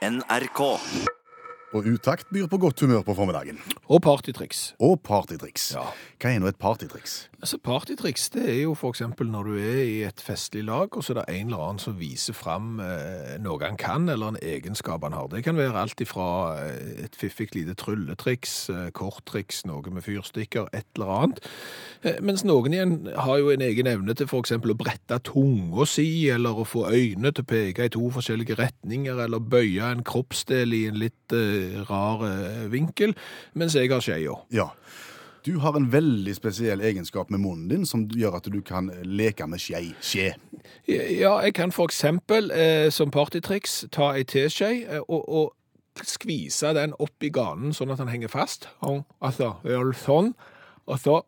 NRK. Og utakt byr på godt humør på formiddagen. Og partytriks. Og partytriks. Ja. Hva er nå et partytriks? Altså Partytriks det er jo f.eks. når du er i et festlig lag, og så er det en eller annen som viser fram eh, noe han kan, eller en egenskap han har. Det kan være alt ifra eh, et fiffig lite trylletriks, eh, korttriks, noe med fyrstikker, et eller annet. Eh, mens noen igjen har jo en egen evne til f.eks. å brette tunga si, eller å få øynene til å peke i to forskjellige retninger, eller bøye en kroppsdel i en litt eh, rar vinkel, mens jeg har skeia. Ja. Du har en veldig spesiell egenskap med munnen din som gjør at du kan leke med skje. Skje. Ja, jeg kan for eksempel eh, som partytriks ta ei teskje eh, og, og skvise den opp i ganen sånn at den henger fast. Og, altså, gjør sånn, og så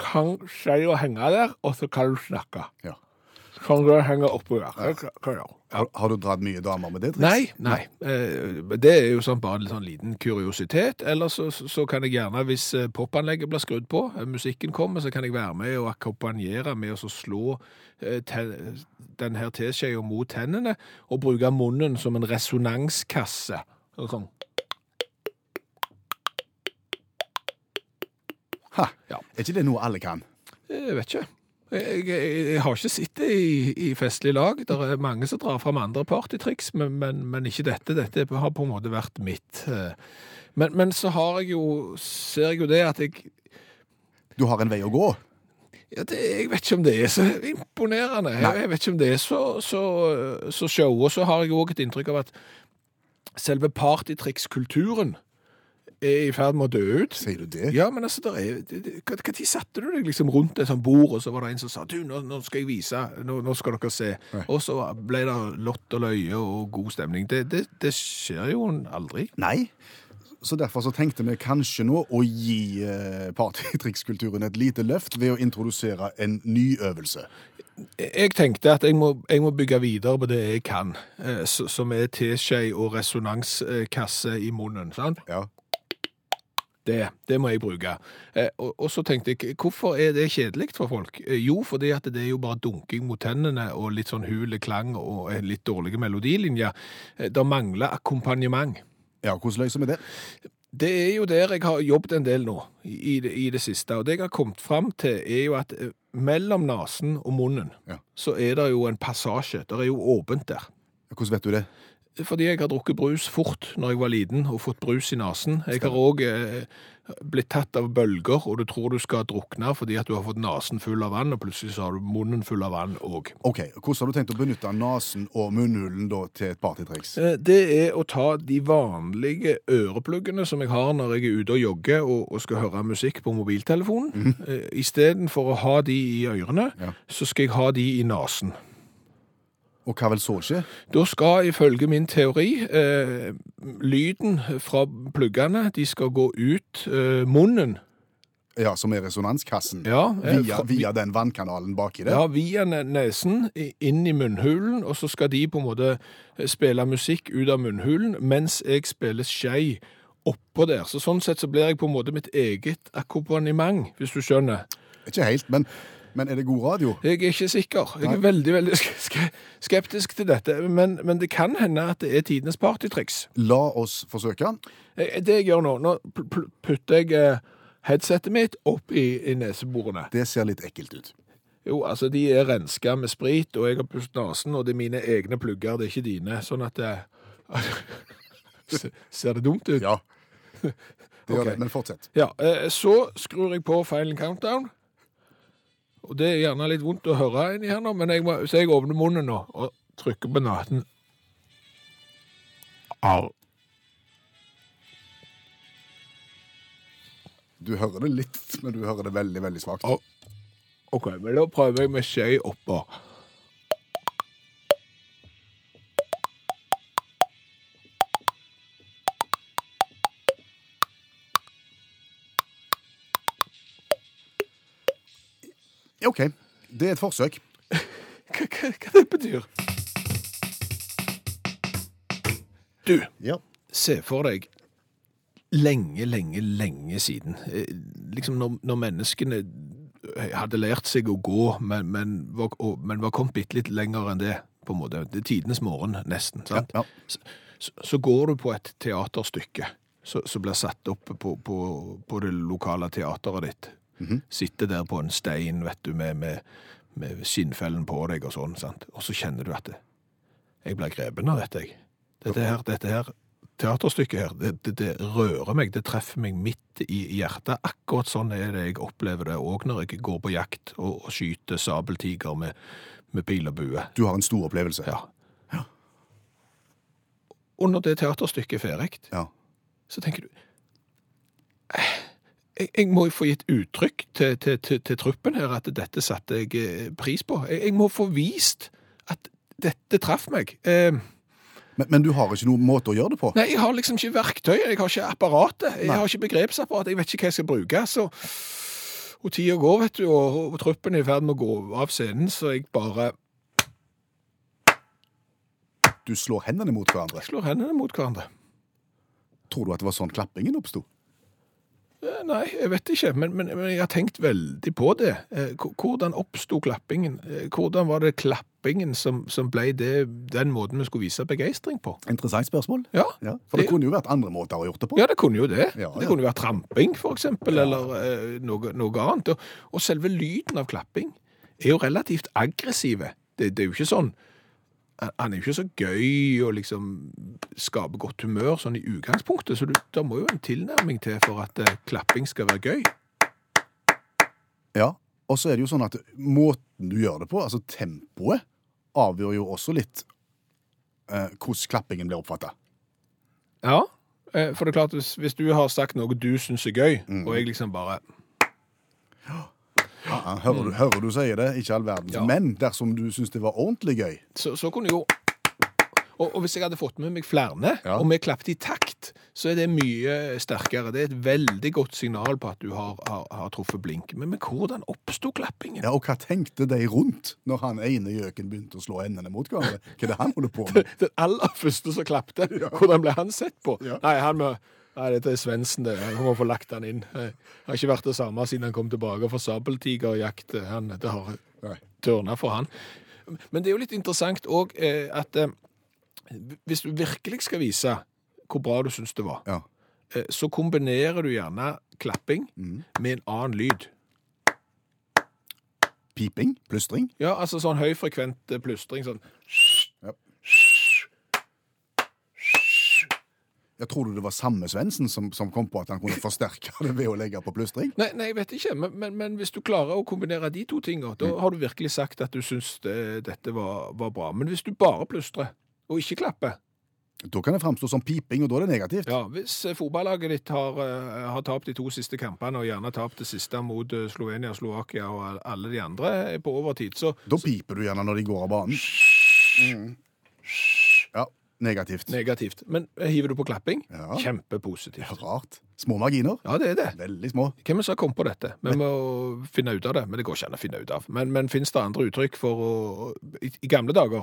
kan skjea henge der, og så kan du snakke. Ja. Kan du henge oppå der. Gjøre. Har, har du dratt mye damer med det triks? Nei, nei. Eh, Det er jo sånn bare en sånn liten kuriositet. Eller så, så kan jeg gjerne, hvis eh, popanlegget blir skrudd på, eh, musikken kommer, så kan jeg være med og akkompagnere med å slå ten, te- den her teskjea mot tennene, og bruke munnen som en resonanskasse. Sånn. Ha. Ja. Er ikke det noe alle kan? Jeg vet ikke. Jeg, jeg, jeg har ikke sittet i, i festlig lag. Det er mange som drar fram andre partytriks, men, men, men ikke dette. Dette har på en måte vært mitt. eh. Men, men så har jeg jo, ser jeg jo det at jeg Du har en vei å gå. ja, det, Jeg vet ikke om det er så imponerende. Jeg, jeg vet ikke om det er så, så, så show. Og så har jeg òg et inntrykk av at selve partytrikskulturen er i ferd med å dø ut. Sier du det? Ja, men altså, der det- det- hva, tid satte du deg liksom rundt et sånt bord, og så var det en som sa, du, nå, nå skal jeg vise, nå, nå skal dere se. Og så ble det lott og løye og god stemning. Det, det, det skjer jo aldri. Nei. Så derfor så tenkte vi kanskje nå å gi eh, partytrikskulturen et lite løft ved å introdusere en ny øvelse. Jeg tenkte at jeg må, jeg må bygge videre på det jeg kan, eh, som er teskje og resonanskasse i munnen, sant? Ja. Det, det må jeg bruke. Eh, og, og så tenkte jeg, hvorfor er det kjedelig for folk? Eh, jo, fordi at det er jo bare dunking mot tennene og litt sånn hul klang og en litt dårlige melodilinjer. Eh, det mangler akkompagnement. ja, hvordan løser vi det? Det er jo der jeg har jobbet en del nå, i det, i det siste. Og det jeg har kommet fram til, er jo at mellom nasen og munnen, Ja. så er det jo en passasje. Det er jo åpent der. Hvordan vet du det? Fordi jeg har drukket brus fort når jeg var liten og fått brus i nasen. Jeg har òg eh, blitt tatt av bølger, og du tror du skal drukne fordi at du har fått nasen full av vann, og plutselig så har du munnen full av vann òg. Ok, Hvordan har du tenkt å benytte nesen og munnhulen da til et partytriks? Eh, Det er å ta de vanlige ørepluggene som jeg har når jeg er ute og jogger og, og skal høre musikk på mobiltelefonen. Mm. Istedenfor å ha de i ørene, Ja. så skal jeg ha de i nasen. Og hva vil så skje? Da skal ifølge min teori eh, lyden fra pluggene de skal gå ut eh, munnen. Ja, Som er resonanskassen? Ja, eh, Via, fra- via den vannkanalen baki der? Ja, via nesen inn i munnhulen, og så skal de på en måte eh, spille musikk ut av munnhulen, mens jeg spiller skei oppå der. Så sånn sett så blir jeg på en måte mitt eget akkompagnement, hvis du skjønner. Ikke helt, men, men er det god radio? Jeg er ikke sikker. Jeg er veldig, veldig sk sk skeptisk til dette, men, men det kan hende at det er tidenes partytriks. La oss forsøke. Eh, Det jeg gjør nå, nå putter jeg eh, headsetet mitt opp i, i neseborene. Det ser litt ekkelt ut. Jo, altså de er renska med sprit, og jeg har pusset nasen, og det er mine egne plugger, det er ikke dine. Sånn at det Ser det dumt ut? Ja. Det gjør okay. det, men fortsett. Ja, eh, så skrur jeg på Final Countdown. Og det er gjerne litt vondt å høre inni her nå, men jeg må, så jeg åpner munnen nå og trykker på naten. Au. Du hører det litt, men du hører det veldig, veldig svakt. OK, men da prøver jeg med skje oppå. OK, det er et forsøk. Hva, hva, hva det betyr? Du, Ja. se for deg lenge, lenge, lenge siden. Eh, Liksom når, når menneskene hadde lært seg å gå, men, men, var, og, men var kommet bitte litt lenger enn det, på en måte. Det er tidenes morgen, nesten. sant? Ja, så, så går du på et teaterstykke som som blir satt opp på, på, på det lokale teateret ditt. Sitter der på en stein, vet du, med, med, med skinnfellen på deg og sånn, sant? Og så kjenner du at det, jeg blir grepen av dette, jeg. Dette her, dette her teaterstykket her, det, det, det rører meg, det treffer meg midt i hjertet. Akkurat sånn er det jeg opplever det, òg når jeg går på jakt og, og skyter sabeltiger med, med pil og bue. Du har en stor opplevelse. Ja. Og når det teaterstykket er ferdig, Ja. så tenker du «Eh, jeg, jeg må få gitt uttrykk til, til, til, til truppen her at dette satte jeg eh, pris på. Jeg, jeg må få vist at dette traff meg. Eh, Men, men du har ikke noen måte å gjøre det på? nei, jeg har liksom ikke verktøy, jeg har ikke apparatet, jeg Nei. har ikke begrepsapparat, jeg vet ikke hva jeg skal bruke. Så, og tida går, vet du, og, og truppen er i ferd med å gå av scenen, så jeg bare Du slår hendene mot hverandre. Jeg slår hendene mot hverandre. Tror du at det var sånn klappingen oppsto? Eh, Nei, jeg vet ikke, men, men, men jeg har tenkt veldig på det. Eh, Hvordan oppsto klappingen? Eh, Hvordan var det klappingen som, som ble det, den måten vi skulle vise begeistring på? Interessant spørsmål. Ja, Ja, for det Det- kunne jo vært andre måter å gjort det på. ja det kunne jo det. Ja, Det kunne jo vært tramping, for eksempel, eller eh, noe, noe annet. Og, og selve lyden av klapping er jo relativt aggressive. Det, det er jo ikke sånn han- er jo ikke så gøy og liksom skaper godt humør sånn i utgangspunktet, så det må jo en tilnærming til for at eh, klapping skal være gøy. Ja, og så er det jo sånn at måten du gjør det på, altså tempoet, avgjør jo også litt eh, hvordan klappingen blir oppfatta. Ja, eh, for det er klart, hvis, hvis du har sagt noe du syns er gøy, Mm. og jeg liksom bare Ja, hører, du, hører du sier det, ikke all verden. Mm. Ja. Men dersom du syns det var ordentlig gøy Så, så kunne jo og, og hvis jeg hadde fått med meg flere, Ja. og vi klappet i takt, så er det mye sterkere. Det er et veldig godt signal på at du har, har, har truffet blink. Men, men hvordan oppsto klappingen? Ja, Og hva tenkte de rundt når han ene gjøken begynte å slå endene mot hverandre? Hva er det han holder på med? Den aller første som klappte, hvordan ble han sett på? Ja. Nei, han må, nei, dette er Svendsen, det. Han må få lagt han inn. Det har ikke vært det samme siden han kom tilbake fra sabeltigerjakt. Han, det har tørna for han. Men det er jo litt interessant òg eh, at eh, hvis du virkelig skal vise hvor bra du syns det var, Ja. eh, så kombinerer du gjerne klapping Mhm. med en annen lyd. Piping? Plystring? Ja, altså sånn høyfrekvent plystring. sånn. Jeg tror du det var samme Svendsen som, som kom på at han kunne forsterke det ved å legge på plystring? Nei, nei, jeg vet ikke, men, men, men hvis du klarer å kombinere de to tingene, da har du virkelig sagt at du syns det, dette var, var bra. Men hvis du bare plystrer, og ikke klapper Da kan det framstå som piping, og da er det negativt. Ja, Hvis eh, fotballaget ditt har, eh, har tapt de to siste kampene, og gjerne tapt det siste mot eh, Slovenia, Slovakia og alle de andre eh, på overtid, så Da piper du gjerne når de går av banen. Mm. Ja, negativt. negativt. Men hiver du på klapping, Ja. kjempepositivt. Rart. Små marginer. Ja, det er det. Veldig små. Hvem som har kommet på dette? Vi må finne ut av det, men det går ikke an å finne ut av. Men, men finnes det andre uttrykk for å I, I gamle dager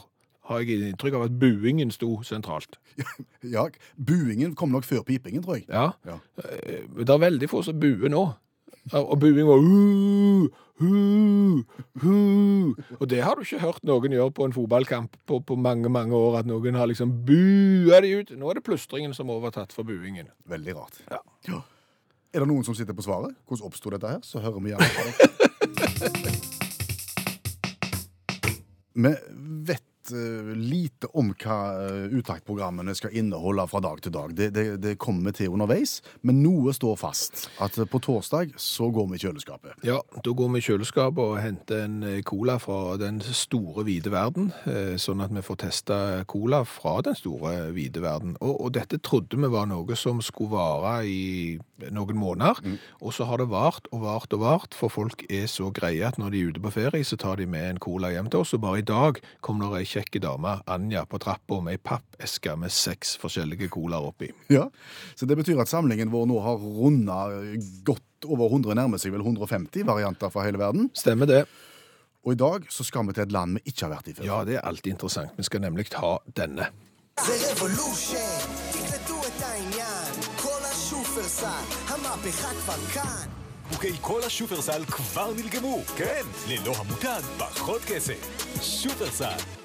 har jeg inntrykk av at buingen sto sentralt. Ja, buingen kom nok før pipingen, tror jeg. Ja. Ja. Eh, Det er veldig få som buer nå. Og buing var uh, uh, uh. Og det har du ikke hørt noen gjøre på en fotballkamp på, på mange mange år, at noen har liksom bua de ut. Nå er det plystringen som har overtatt for buingen. Veldig rart. Ja. Ja. Er det noen som sitter på svaret? Hvordan oppsto dette her? Så hører vi gjerne på det. Vi vet lite om hva eh, uttaktprogrammene skal inneholde fra dag til dag. Det, det, det kommer til underveis, men noe står fast. At eh, på torsdag så går vi i kjøleskapet. Ja, da går vi i kjøleskapet og henter en eh, cola fra den store, hvite verden, eh, sånn at vi får testa cola fra den store, hvite verden. Og, og dette trodde vi var noe som skulle vare i noen måneder, og så har det vart og vart og vart, for folk er så greie at når de er ute på ferie, så tar de med en cola hjem til oss, og bare i dag kom det ei kjekk dame, Anja, på trappa med ei pappeske med seks forskjellige colaer oppi. Ja, Så det betyr at samlingen vår nå har runda godt over 100, nærmer seg vel 150 varianter fra hele verden. Stemmer det? Og i dag så skal vi til et land vi ikke har vært i før. Ja, det er alltid interessant. Vi skal nemlig ha denne. זה רבולושן, תקלטו את העניין, כל השופרסל, המהפכה כבר כאן. בקבוקי קולה שופרסל כבר נלגמו. כן, ללא המותג, פחות כסף. שופרסל.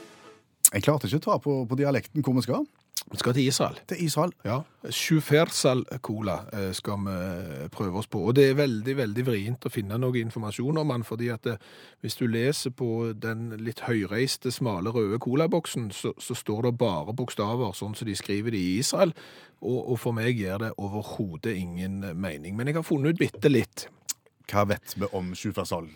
Jeg klarte ikke å ta på, på dialekten hvor vi skal. Vi skal til Israel. til Israel. Ja, Sjufersal cola eh, skal vi prøve oss på. Og det er veldig, veldig vrient å finne noe informasjon om den, fordi at det, hvis du leser på den litt høyreiste, smale, røde colaboksen, så, så står det bare bokstaver, sånn som de skriver det i Israel, og, og for meg gir det overhodet ingen mening. Men jeg har funnet ut bitte litt. Hva vet vi om Sjufersal?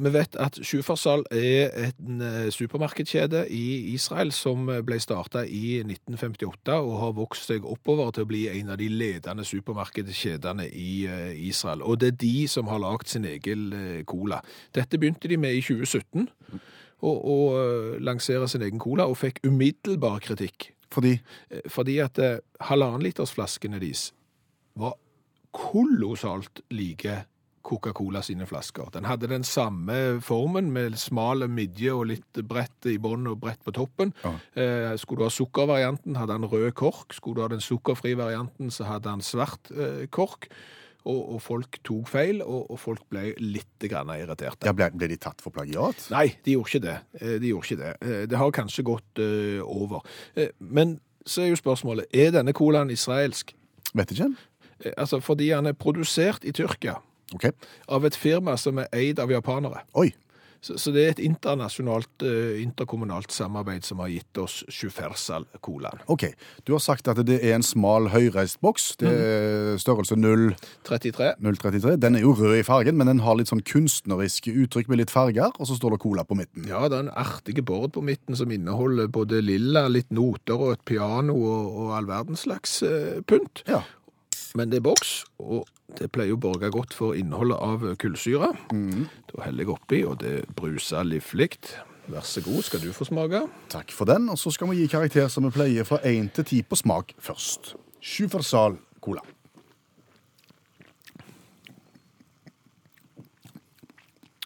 Vi vet at Sjufersal er en eh, supermarkedskjede i Israel som ble starta i 1958 og har vokst seg oppover til å bli en av de ledende supermarkedskjedene i eh, Israel. Og det er de som har lagd sin egen eh, cola. Dette begynte de med i 2017, å og eh, lansere sin egen cola, og fikk umiddelbar kritikk. Fordi Eh, Fordi at eh, halvannenlitersflaskene deres var kolossalt like Coca-Cola sine flasker. Den hadde den samme formen med smal midje og litt brett i bånn og brett på toppen. Ja. Eh, skulle du ha sukkervarianten, hadde han rød kork. Skulle du ha den sukkerfri varianten, så hadde han svart eh, kork. Og, og folk tok feil, og, og folk ble litt grann irriterte. ja, ble, ble de tatt for plagiat? Nei, de gjorde ikke det. Eh, De gjorde ikke det. Eh, Det har kanskje gått uh, over. Men så er jo spørsmålet, er denne colaen israelsk? Vet ikke. Altså, fordi han er produsert i Tyrkia OK. av et firma som er eid av japanere. Oi. Så, så det er et internasjonalt, eh, interkommunalt samarbeid som har gitt oss Sjufersal-colaen. ok. Du har sagt at det er en smal, høyreist boks. Det er størrelse 0, 33. 033. Den er jo rød i fargen, men den har litt sånn kunstneriske uttrykk med litt farger, og så står det Cola på midten. Ja, det er en artig bord på midten som inneholder både lilla, litt noter og et piano og, og all verdens slags eh, pynt. Ja. Men det er boks, og det pleier å borge godt for innholdet av kullsyre. Da heller jeg oppi, og det bruser livlig. Vær så god, skal du få smake? Takk for den. Og så skal vi gi karakter som vi pleier fra 1 til 10 på smak først. Sjufersal Cola.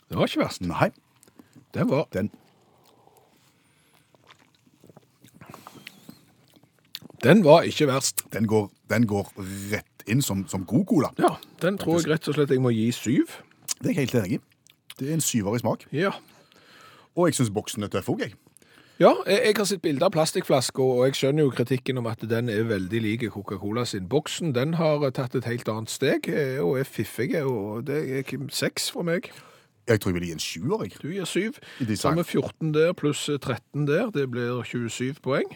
Det var ikke verst. Nei, Det var den Den var ikke verst. Den går, den går rett inn som, som god cola. Ja, den tror jeg rett og slett jeg må gi syv. Det er jeg helt enig i. Det er en syver i smak. Ja. Og jeg syns boksen er tøff òg, jeg. Ja, jeg, jeg har sett bilde av plastikkflasker, og jeg skjønner jo kritikken om at den er veldig lik Coca-Cola sin. Boksen den har tatt et helt annet steg, eh, og er fiffig, og det er seks for meg. Jeg tror jeg vil gi en sjuer, jeg. Du gir syv. Vi 14 der pluss 13 der, det blir 27 poeng.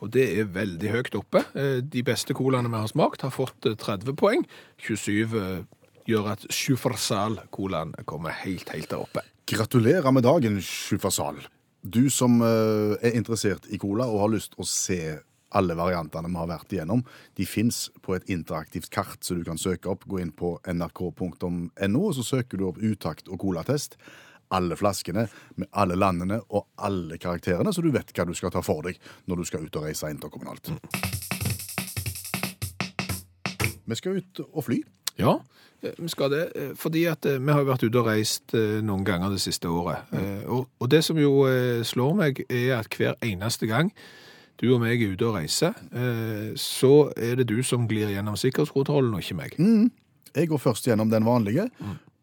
Og det er veldig høyt oppe. Eh, De beste colaene vi har smakt har fått eh, 30 poeng. 27 eh, gjør at Schufersal-colaen kommer helt, helt der oppe. Gratulerer med dagen, Schufersal. Du som eh, er interessert i cola og har lyst å se alle variantene vi har vært igjennom, de fins på et interaktivt kart som du kan søke opp. Gå inn på nrk.no, og så søker du opp utakt og colatest. Alle flaskene med alle landene og alle karakterene, så du vet hva du skal ta for deg når du skal ut og reise interkommunalt. Vi skal ut og fly. Ja, eh, vi skal det. eh, Fordi at eh, vi har vært ute og reist noen ganger det siste året. Og, det som jo slår meg, er at hver eneste gang du og meg er ute og reiser, så er det du som glir gjennom sikkerhetskontrollen, og ikke meg. Jeg går først gjennom den vanlige.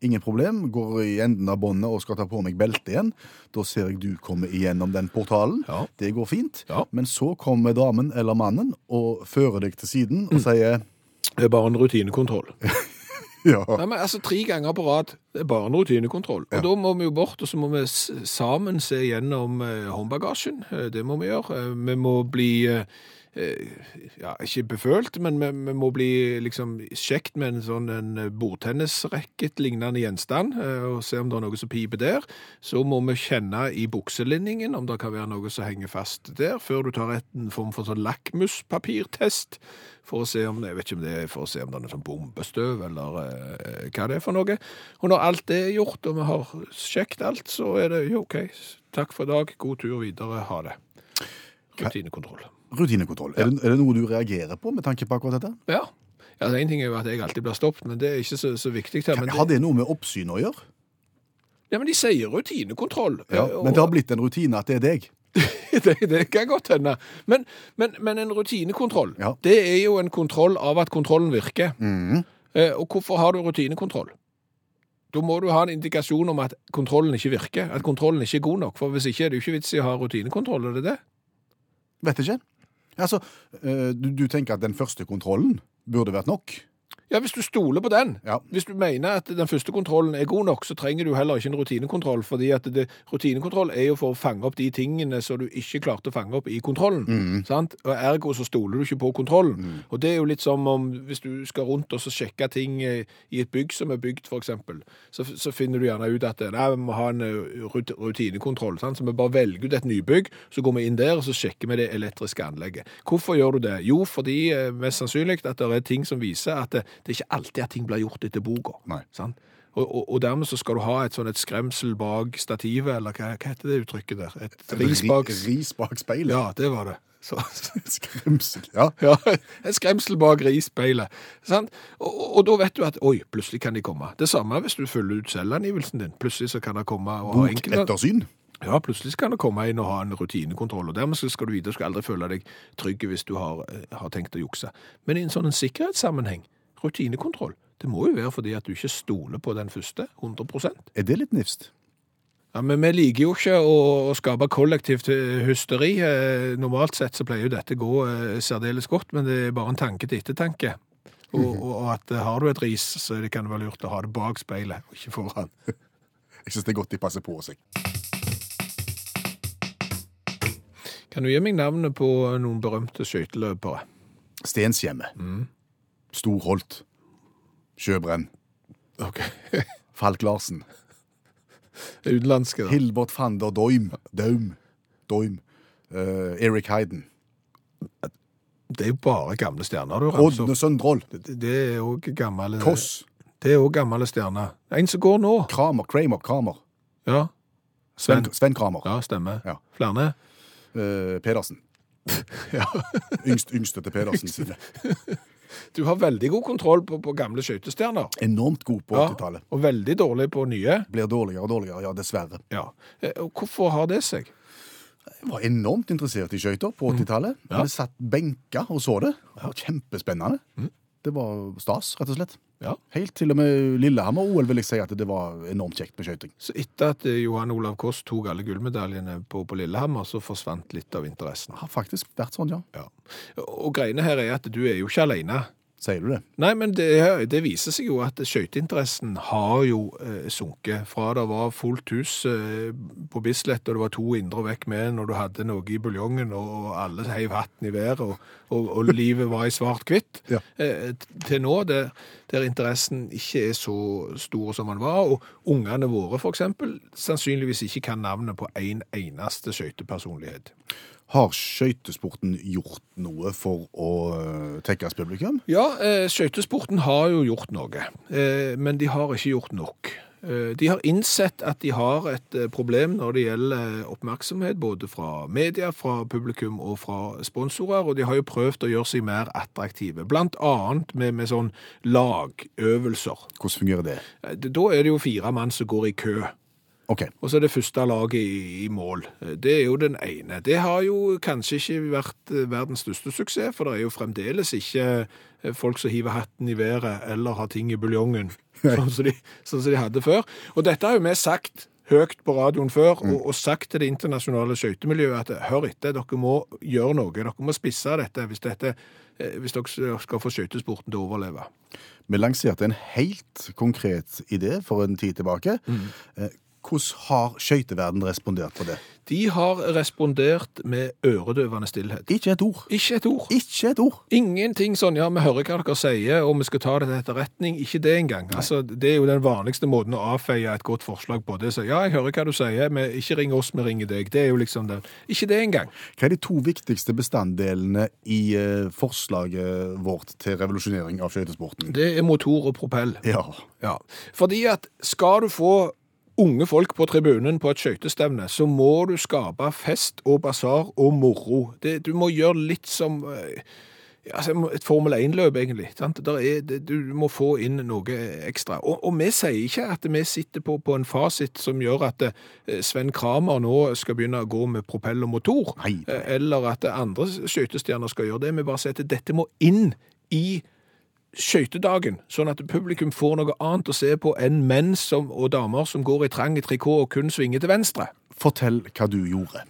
Ingen problem. Går i enden av båndet og skal ta på meg beltet igjen. Da ser jeg du komme igjennom den portalen. Ja. Det går fint. Ja. Men så kommer damen eller mannen og fører deg til siden og sier Det er bare en rutinekontroll. ja. Nei, men altså Tre ganger på rad. Det er bare en rutinekontroll. Og Ja. Da må vi jo bort, og så må vi sammen se gjennom eh, håndbagasjen. Eh, Det må vi gjøre. Eh, Vi må bli ja, ikke befølt, men vi, vi må bli liksom sjekt med en sånn en bordtennisrekket lignende gjenstand, eh, og se om det er noe som piper der. Så må vi kjenne i bukselinningen om det kan være noe som henger fast der, før du tar et, en form for sånn lakmuspapirtest for å se om jeg vet ikke om det er for å se om det er sånn bombestøv, eller eh, hva det er for noe. Og når alt det er gjort, og vi har sjekket alt, så er det jo OK, takk for i dag, god tur videre, ha det. Rutinekontroll. Rutinekontroll. Er, det, er det noe du reagerer på med tanke på akkurat dette? Ja. ja en ting er jo at jeg alltid blir stoppet, men det er ikke så, så viktig her. Men Har det, det noe med oppsyn å gjøre? ja, men de sier rutinekontroll. Ja. eh, og- Men det har blitt en rutine at det er deg. det, det kan godt hende. Men, men, men en rutinekontroll, Ja. det er jo en kontroll av at kontrollen virker. Mm. Eh, Og hvorfor har du rutinekontroll? Da må du ha en indikasjon om at kontrollen ikke virker, at kontrollen ikke er god nok. For hvis ikke er det jo ikke vits i å ha rutinekontroll, er det det? Vet ikke. Altså, eh, du, du tenker at den første kontrollen burde vært nok? Ja, hvis du stoler på den. Ja. Hvis du mener at den første kontrollen er god nok, så trenger du heller ikke en rutinekontroll, fordi at det, rutinekontroll er jo for å fange opp de tingene som du ikke klarte å fange opp i kontrollen. Sant? Og ergo så stoler du ikke på kontrollen. Og det er jo litt som om hvis du skal rundt og så sjekke ting eh, i et bygg som er bygd, eksempel, så, så finner du gjerne ut at nei, vi må ha en eh, rutinekontroll. Sant? Så vi bare velger ut et nybygg, så går vi inn der og så sjekker vi det elektriske anlegget. Hvorfor gjør du det? Jo, fordi eh, mest sannsynlig at det er ting som viser at det, er ikke alltid at ting blir gjort etter boka. Og, og, og dermed så skal du ha et sånn et skremsel bak stativet, eller hva, hva heter det uttrykket der? Et ris bak... Ris bak speilet? Ja, det var det. Så, Skremsel. Ja. ja, et skremsel bak risspeilet. Sant? Og, og, og da vet du at oi, plutselig kan de komme. Det samme hvis du følger ut selvangivelsen din. Plutselig så kan det komme og ha enkelte- ettersyn? Ja, plutselig kan det komme inn og ha en rutinekontroll, og dermed skal du vite, du skal aldri føle deg trygg hvis du har, eh, har tenkt å jukse. Men i en sånn en sikkerhetssammenheng, rutinekontroll, det må jo være fordi at du ikke stoler på den første, 100% Er det litt nifst? Ja, men vi liker jo ikke å, å skape kollektivt eh, hysteri. Eh, Normalt sett så pleier jo dette gå eh, særdeles godt, men det er bare en tanke til ettertanke. Og, og, og at har du et ris, så det kan det være lurt å ha det bak speilet, og ikke foran. Jeg syns det er godt de passer på seg. Kan du gi meg navnet på noen berømte skøyteløpere? Stenshjemmet. Storholt. Sjøbrenn. Ok. Falk Larsen. Utenlandske, da. Hilbert van der Doim. Daum. Doim. Uh, Eric Heiden. Det er jo bare gamle stjerner du ramser opp. Søndrål. Det, det er òg gamle Koss. Det er òg gamle stjerner. En som går nå. Kramer. Kramer. Kramer. Ja. Sven, Sven. Sven Kramer. Ja, stemmer. Ja. Flere? Uh, Pedersen. Ja. Yngst, yngste til Pedersen sine. Du har veldig god kontroll på, på gamle skøytestjerner. Enormt god på 80-tallet. og veldig dårlig på nye. Blir dårligere og dårligere, ja, dessverre. Ja. Eh, og Hvorfor har det seg? Jeg var enormt interessert i skøyter på 80-tallet. Ja. Vi satt benka og så det. Det var kjempespennende. Det var stas, rett og slett. Ja. Helt til og med Lillehammer-OL vil jeg si at det var enormt kjekt med skøyting. Så etter at eh, Johan Olav Koss tok alle gullmedaljene på, på Lillehammer, så forsvant litt av interessen. Det har faktisk vært sånn, ja. Ja. Og greiene her er at du er jo ikke alene. Sier du det? Nei, men det, det viser seg jo at skøyteinteressen har jo eh, sunket. Fra det var fullt hus eh, på Bislett, og det var to indre vekk med når du hadde noe i buljongen, og alle heiv hatten i været, og, og, og livet var i svart-hvitt, Ja. eh, til nå der, der interessen ikke er så stor som den var, og ungene våre eksempel sannsynligvis ikke kan navnet på en eneste skøytepersonlighet. Har skøytesporten gjort noe for å uh, tekkes publikum? Ja, eh, skøytesporten har jo gjort noe, eh, men de har ikke gjort nok. Eh, de har innsett at de har et eh, problem når det gjelder eh, oppmerksomhet, både fra media, fra publikum og fra sponsorer, og de har jo prøvd å gjøre seg mer attraktive, blant annet med, med sånn lagøvelser. Hvordan fungerer det? Eh, Da er det jo fire mann som går i kø. OK. Og så er det første laget i, i mål. Det er jo den ene. Det har jo kanskje ikke vært eh, verdens største suksess, for det er jo fremdeles ikke eh, folk som hiver hatten i været eller har ting i buljongen, sånn som, de, sånn som de hadde før. Og dette har jo vi sagt høyt på radioen før, og, og sagt til det internasjonale skøytemiljøet at hør etter, dere må gjøre noe. Dere må spisse dette hvis, dette, eh, hvis dere skal få skøytesporten til å overleve. Vi lanserte en helt konkret idé for en tid tilbake. Eh, Hvordan har skøyteverden respondert på det? De har respondert med øredøvende stillhet. Ikke et ord. Ikke et ord. Ikke et ord. Ingenting sånn, ja, vi hører hva dere sier, og vi skal ta det til etterretning. Ikke det engang. Altså, det er jo den vanligste måten å avfeie et godt forslag på. Det er så, ja, jeg hører hva du sier, men ikke ring oss, vi ringer deg. Det er jo liksom det. Ikke det engang. Hva er de to viktigste bestanddelene i eh, forslaget vårt til revolusjonering av skøytesporten? Det er motor og propell. Ja. Ja. Fordi at skal du få unge folk på tribunen på et skøytestevne, så må du skape fest og basar og moro. Det, du må gjøre litt som altså et Formel 1-løp, egentlig. Er, det, du må få inn noe ekstra. Og, og vi sier ikke at vi sitter på, på en fasit som gjør at eh, Sven Kramer nå skal begynne å gå med propell og motor, Nei. eh, eller at andre skøytestjerner skal gjøre det. Vi bare sier at dette må inn i skøytedagen, sånn at publikum får noe annet å se på enn menn som, og damer som går i trang i trikot og kun svinger til venstre. Fortell hva du gjorde.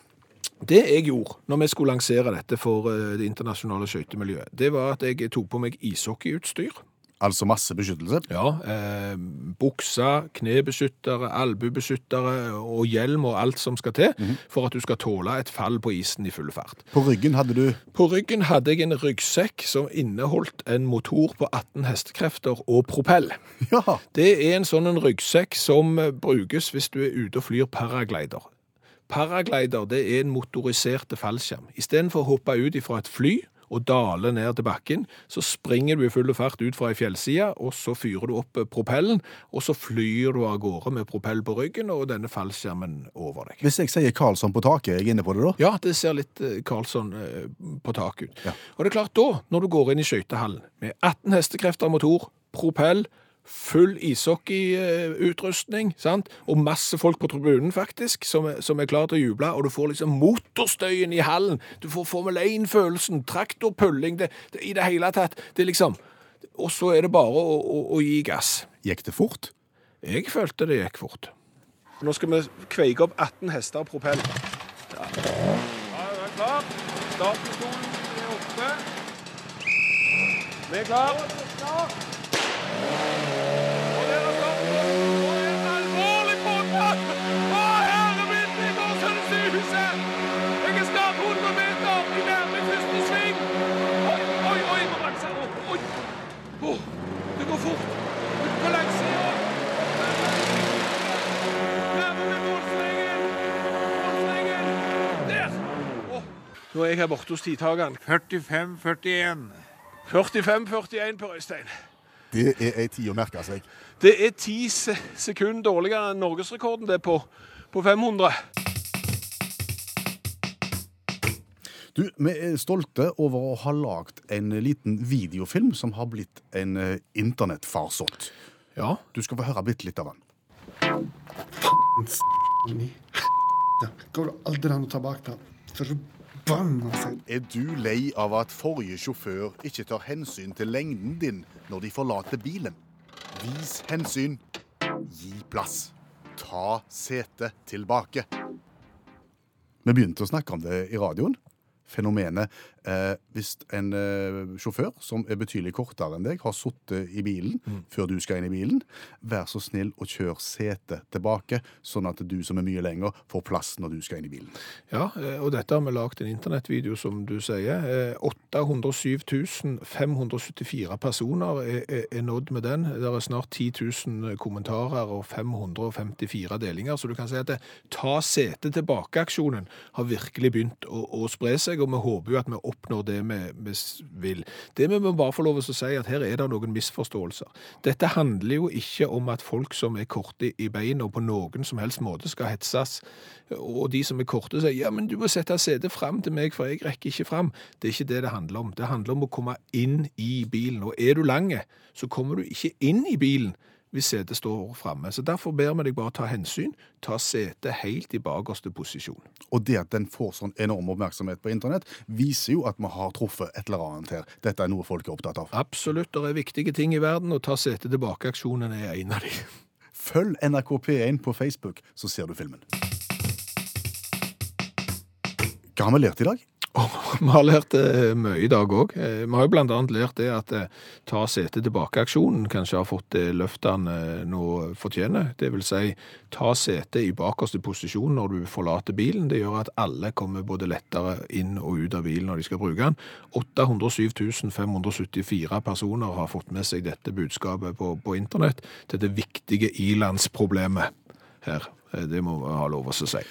Det jeg gjorde når vi skulle lansere dette for eh, det internasjonale skøytemiljøet, det var at jeg tok på meg ishockeyutstyr. Altså masse beskyttelse. Ja, eh, bukser, knebeskyttere, albubeskyttere og hjelm og alt som skal til for at du skal tåle et fall på isen i full fart. På ryggen hadde du På ryggen hadde jeg en ryggsekk som inneholdt en motor på 18 hestekrefter og propell. Ja! Det er en sånn en ryggsekk som eh, brukes hvis du er ute og flyr paraglider. Paraglider det er en motoriserte fallskjerm. Istedenfor å hoppe ut fra et fly og daler ned til bakken, så springer du i full fart ut fra ei fjellside, og så fyrer du opp eh, propellen, og så flyr du av gårde med propell på ryggen og denne fallskjermen over deg. Hvis jeg sier Karlsson på taket, er jeg inne på det da? Ja, det ser litt eh, Karlsson eh, på taket ut. Ja. Og det er klart da, når du går inn i skøytehallen med 18 hestekrefter motor, propell, full ishockeyutrustning, og masse folk på tribunen faktisk, som er, som er klar til å juble, og du får liksom motorstøyen i hallen, du får Formel 1-følelsen, traktorpulling, det, det, i det hele tatt, det er liksom, og så er det bare å, å, å gi gass. Gikk det fort? Jeg følte det gikk fort. Nå skal vi kveike opp 18 hester og propell. Ja, ja er klar. Startpistolen er oppe. Vi er klar. Nå er jeg her borte hos tidtakeren. 45-41. 45-41 på Øystein. Det er ei tid å merke seg. Det er ti se sekunder dårligere enn norgesrekorden det er på, på 500. Du, vi er stolte over å ha lagd en liten videofilm som har blitt en eh, internettfarsott. Ja, Du skal få høre bitte litt av den. Ja, går det aldri an å ta bak det? Forbanna Altså. Er du lei av at forrige sjåfør ikke tar hensyn til lengden din når de forlater bilen? Vis hensyn. Gi plass. Ta setet tilbake. Vi begynte å snakke om det i radioen. Fenomenet eh, hvis en eh, sjåfør som er betydelig kortere enn deg, har sittet i bilen før du skal inn i bilen, vær så snill å kjøre setet tilbake, sånn at du som er mye lenger, får plass når du skal inn i bilen. ja eh, og dette har vi lagt en internettvideo, som du sier. Eh, 807 574 personer er, er, er nådd med den. Det er snart 10 000 kommentarer og 554 delinger, så du kan si at det, ta setet tilbake-aksjonen har virkelig begynt å, å spre seg, og vi håper jo at vi oppnår det vi, vi vil. Det vi må bare få lov til å si at her er det noen misforståelser. Dette handler jo ikke om at folk som er korte i beina på noen som helst måte skal hetses, og de som er korte sier ja, men du må sette setet fram til meg, for jeg rekker ikke fram. Det er ikke det det handler om. Det handler om å komme inn i bilen, og er du lange, så kommer du ikke inn i bilen hvis setet står framme. Så derfor ber vi deg bare ta hensyn, ta setet helt i bakerste posisjon. Og det at den får sånn enorm oppmerksomhet på internett, viser jo at vi har truffet et eller annet her. Dette er noe folk er opptatt av. Absolutt, det er viktige ting i verden, og ta setet tilbake-aksjonen er en av de. Følg NRK P1 på Facebook, så ser du filmen. Hva har vi lært i dag? Oh, vi har lært eh, mye i dag òg. Vi har jo annet lært det at eh, ta setet tilbake-aksjonen kanskje har fått det løftet han eh, nå fortjener. Det vil si ta setet i bakerste posisjon når du forlater bilen. Det gjør at alle kommer både lettere inn og ut av bilen når de skal bruke den. 807 574 personer har fått med seg dette budskapet på, på internett. det viktige ilandsproblemet her. Eh, Det må vi ha lov å si.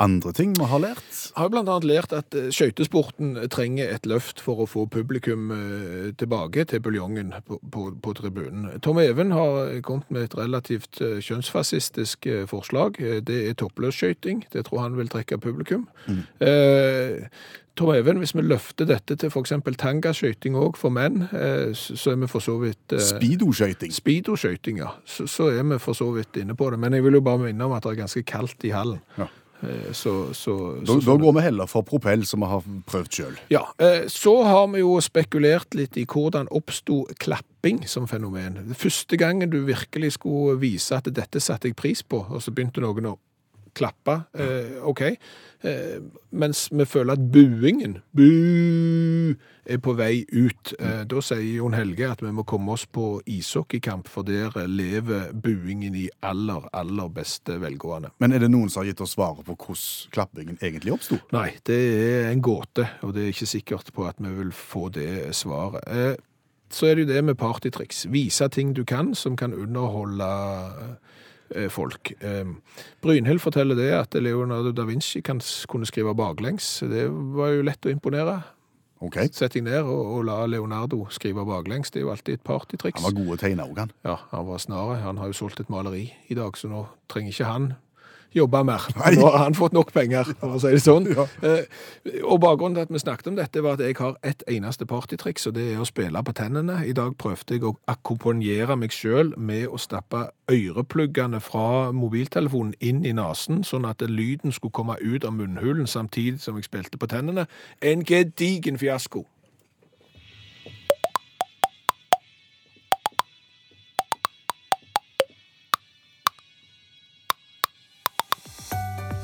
Andre ting vi har lært? Jeg har blant annet lært at eh, skøytesporten trenger et løft for å få publikum eh, tilbake til buljongen på, på, på tribunen. Tom Even har kommet med et relativt eh, kjønnsfascistisk forslag. Det er toppløsskøyting. Det tror han vil trekke publikum. Eh, Tom Even, hvis vi løfter dette til f.eks. tangaskøyting òg for menn, så er vi for så vidt eh? Speedoskøyting, Speedo-skøyting, ja. Så, så er vi for så vidt inne på det. Men jeg vil jo bare minne om at det er ganske kaldt i hallen. Ja. Eh, Så, så, Da, så, da går vi heller for propell, som vi har prøvd sjøl. Ja, eh, så har vi jo spekulert litt i hvordan oppsto klapping som fenomen. Første gangen du virkelig skulle vise at dette satte jeg pris på, og så begynte noen å klappe, eh, OK. Eh, mens vi føler at buingen, bu, er på vei ut. Eh, da sier Jon Helge at vi må komme oss på ishockeykamp, for der lever buingen i aller, aller beste velgående. Men er det noen som har gitt oss svaret på hvordan klappingen egentlig oppsto? Nei, det er en gåte, og det er ikke sikkert på at vi vil få det svaret. Eh, Så er det jo det med partytriks. Vise ting du kan som kan underholde eh, folk. Eh, Brynhild forteller det at Leonardo da Vinci kan, kunne skrive baklengs. Det var jo lett å imponere. Okay. Sett deg ned og, og la Leonardo skrive baklengs. Det er jo alltid et partytriks. Han var god å tegne òg, han. Ja, han var snarere. Han har jo solgt et maleri i dag, så nå trenger ikke han jobbe mer. Nå har han fått nok penger, for å si det sånn. Ja. Eh, og bakgrunnen til at vi snakket om dette, var at jeg har ett eneste partytriks, og det er å spille på tennene. I dag prøvde jeg å akkompagnere meg sjøl med å stappe ørepluggene fra mobiltelefonen inn i nesen, sånn at lyden skulle komme ut av munnhulen samtidig som jeg spilte på tennene. En gedigen fiasko.